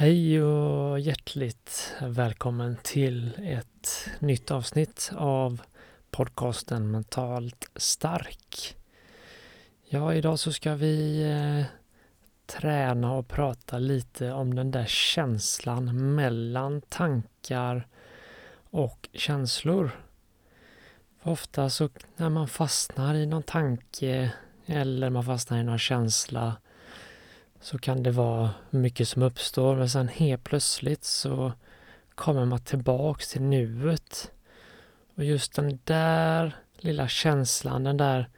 Hej och hjärtligt välkommen till ett nytt avsnitt av podcasten Mentalt stark. Ja, idag så ska vi eh, träna och prata lite om den där känslan mellan tankar och känslor. För ofta så när man fastnar i någon tanke eller man fastnar i någon känsla så kan det vara mycket som uppstår men sen helt plötsligt så kommer man tillbaks till nuet. Och just den där lilla känslan, den där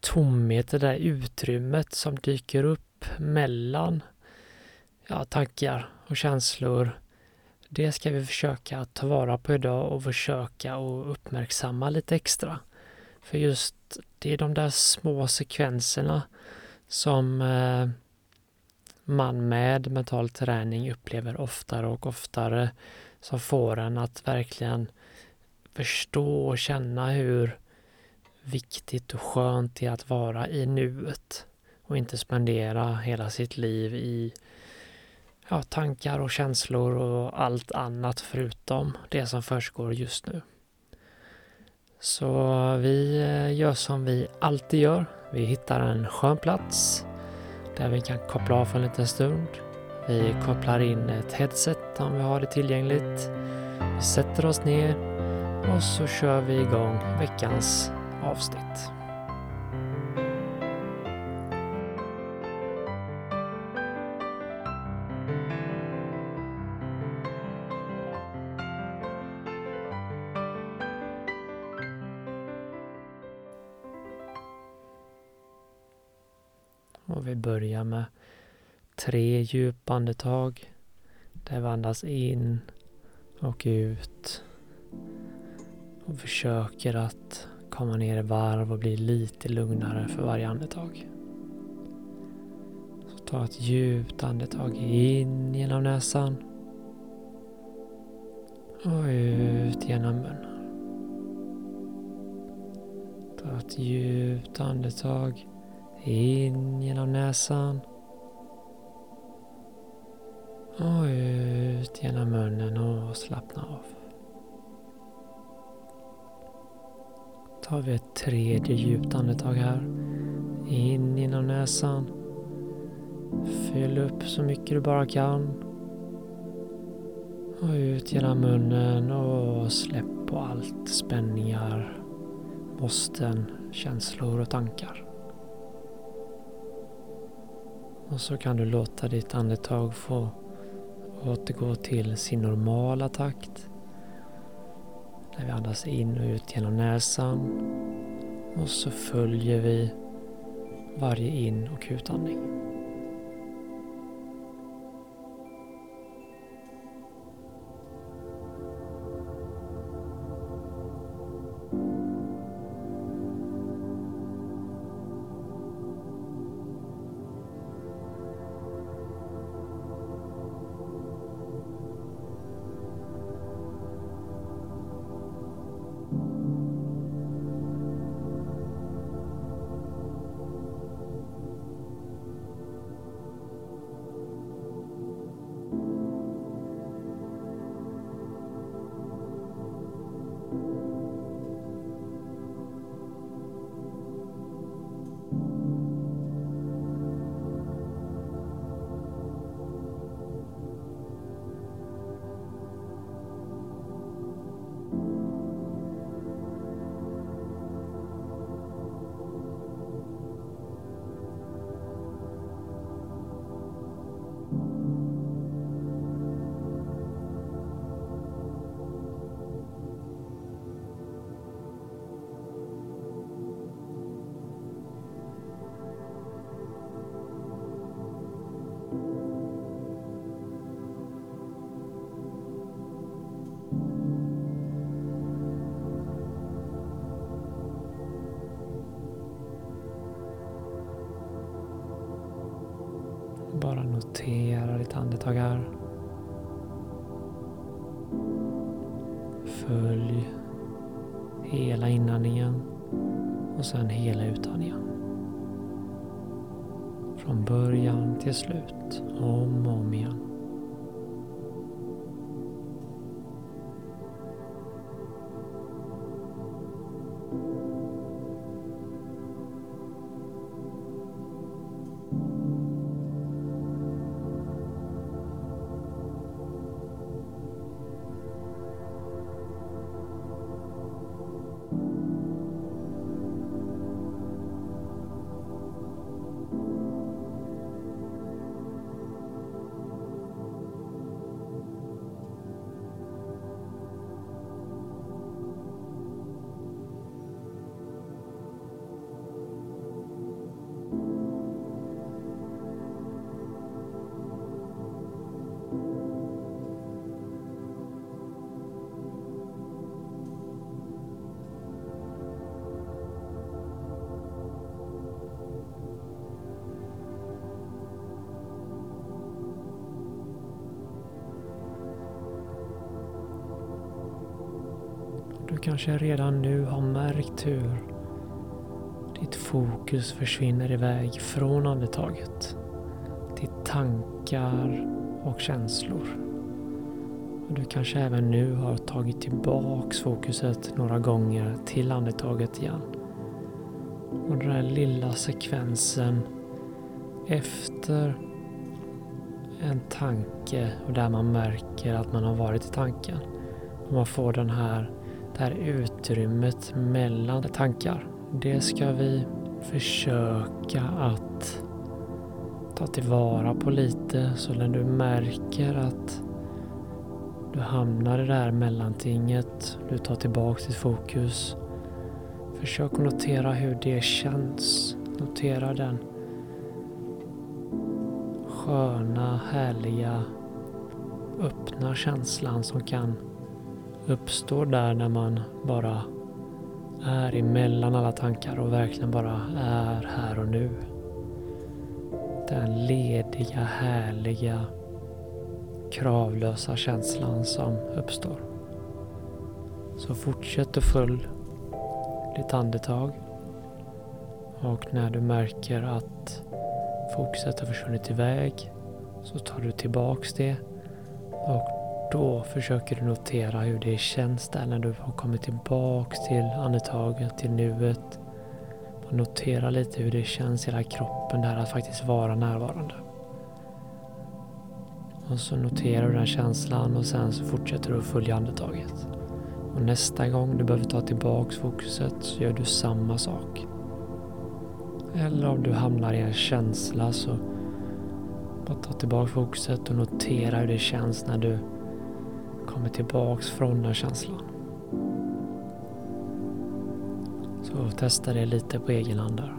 tomheten, det där utrymmet som dyker upp mellan ja, tankar och känslor. Det ska vi försöka ta vara på idag och försöka och uppmärksamma lite extra. För just det är de där små sekvenserna som eh, man med mental träning upplever oftare och oftare som får en att verkligen förstå och känna hur viktigt och skönt det är att vara i nuet och inte spendera hela sitt liv i ja, tankar och känslor och allt annat förutom det som försiggår just nu. Så vi eh, gör som vi alltid gör. Vi hittar en skön plats där vi kan koppla av för en liten stund. Vi kopplar in ett headset om vi har det tillgängligt. Vi sätter oss ner och så kör vi igång veckans avsnitt. Börja vi börjar med tre djupa andetag. Där vi andas in och ut. Och försöker att komma ner i varv och bli lite lugnare för varje andetag. Så ta ett djupt andetag in genom näsan. Och ut genom munnen. Ta ett djupt andetag in genom näsan. Och ut genom munnen och slappna av. Tar vi ett tredje djupt andetag här. In genom näsan. Fyll upp så mycket du bara kan. Och ut genom munnen och släpp på allt spänningar, måsten, känslor och tankar. Och så kan du låta ditt andetag få återgå till sin normala takt. Där vi andas in och ut genom näsan. Och så följer vi varje in och utandning. Notera andetag här. Följ hela inandningen och sen hela utandningen. Från början till slut, om och om igen. Kanske redan nu har märkt hur ditt fokus försvinner iväg från andetaget till tankar och känslor. Och du kanske även nu har tagit tillbaks fokuset några gånger till andetaget igen. Och den där lilla sekvensen efter en tanke och där man märker att man har varit i tanken. Och man får den här, det här utrymmet mellan tankar. Det ska vi försöka att ta tillvara på lite så när du märker att du hamnar i det här mellantinget, du tar tillbaka ditt fokus. Försök att notera hur det känns. Notera den sköna, härliga, öppna känslan som kan uppstår där när man bara är emellan alla tankar och verkligen bara är här och nu. Den lediga, härliga, kravlösa känslan som uppstår. Så fortsätt att följ ditt andetag och när du märker att fokuset har försvunnit iväg så tar du tillbaks det och då försöker du notera hur det känns där när du har kommit tillbaks till andetaget, till nuet. Notera lite hur det känns i hela kroppen där att faktiskt vara närvarande. Och så noterar du den känslan och sen så fortsätter du att följa andetaget. Och nästa gång du behöver ta tillbaks fokuset så gör du samma sak. Eller om du hamnar i en känsla så bara ta tillbaka fokuset och notera hur det känns när du kommer tillbaks från den känslan. Så testa det lite på egen hand där.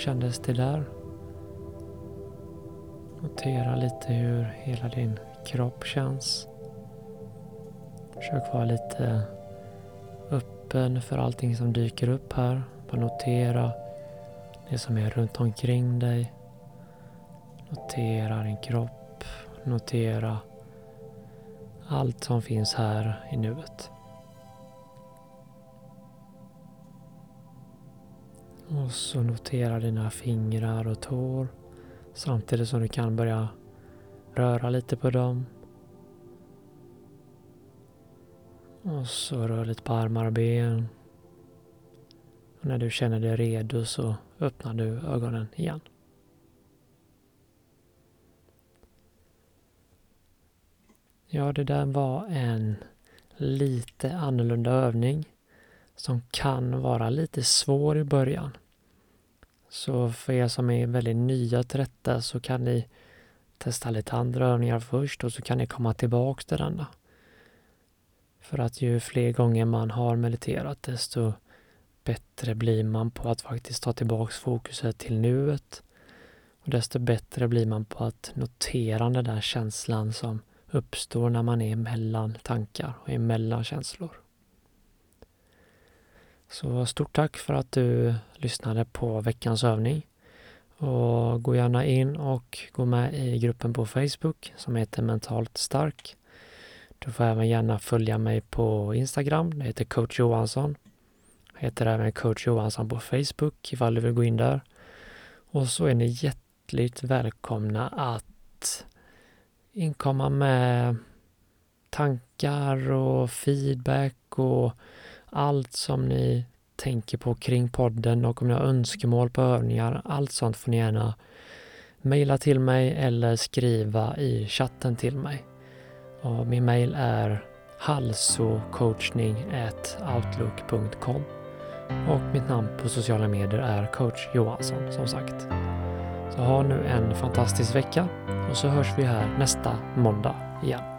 Kändes det där? Notera lite hur hela din kropp känns. Försök vara lite öppen för allting som dyker upp här. Bara notera det som är runt omkring dig. Notera din kropp. Notera allt som finns här i nuet. Och så notera dina fingrar och tår samtidigt som du kan börja röra lite på dem. Och så rör lite på armar och ben. Och när du känner dig redo så öppnar du ögonen igen. Ja, det där var en lite annorlunda övning som kan vara lite svår i början. Så för er som är väldigt nya till detta så kan ni testa lite andra övningar först och så kan ni komma tillbaks till denna. För att ju fler gånger man har mediterat desto bättre blir man på att faktiskt ta tillbaks fokuset till nuet. Och desto bättre blir man på att notera den där känslan som uppstår när man är mellan tankar och emellan känslor. Så stort tack för att du lyssnade på veckans övning. Och gå gärna in och gå med i gruppen på Facebook som heter Mentalt Stark. Du får även gärna följa mig på Instagram. Det heter coach Johansson. Jag heter även coach Johansson på Facebook ifall du vill gå in där. Och så är ni hjärtligt välkomna att inkomma med tankar och feedback och allt som ni tänker på kring podden och om ni har önskemål på övningar, allt sånt får ni gärna mejla till mig eller skriva i chatten till mig. Och min mejl är halsocoachning.outlook.com och mitt namn på sociala medier är coach Johansson som sagt. Så ha nu en fantastisk vecka och så hörs vi här nästa måndag igen.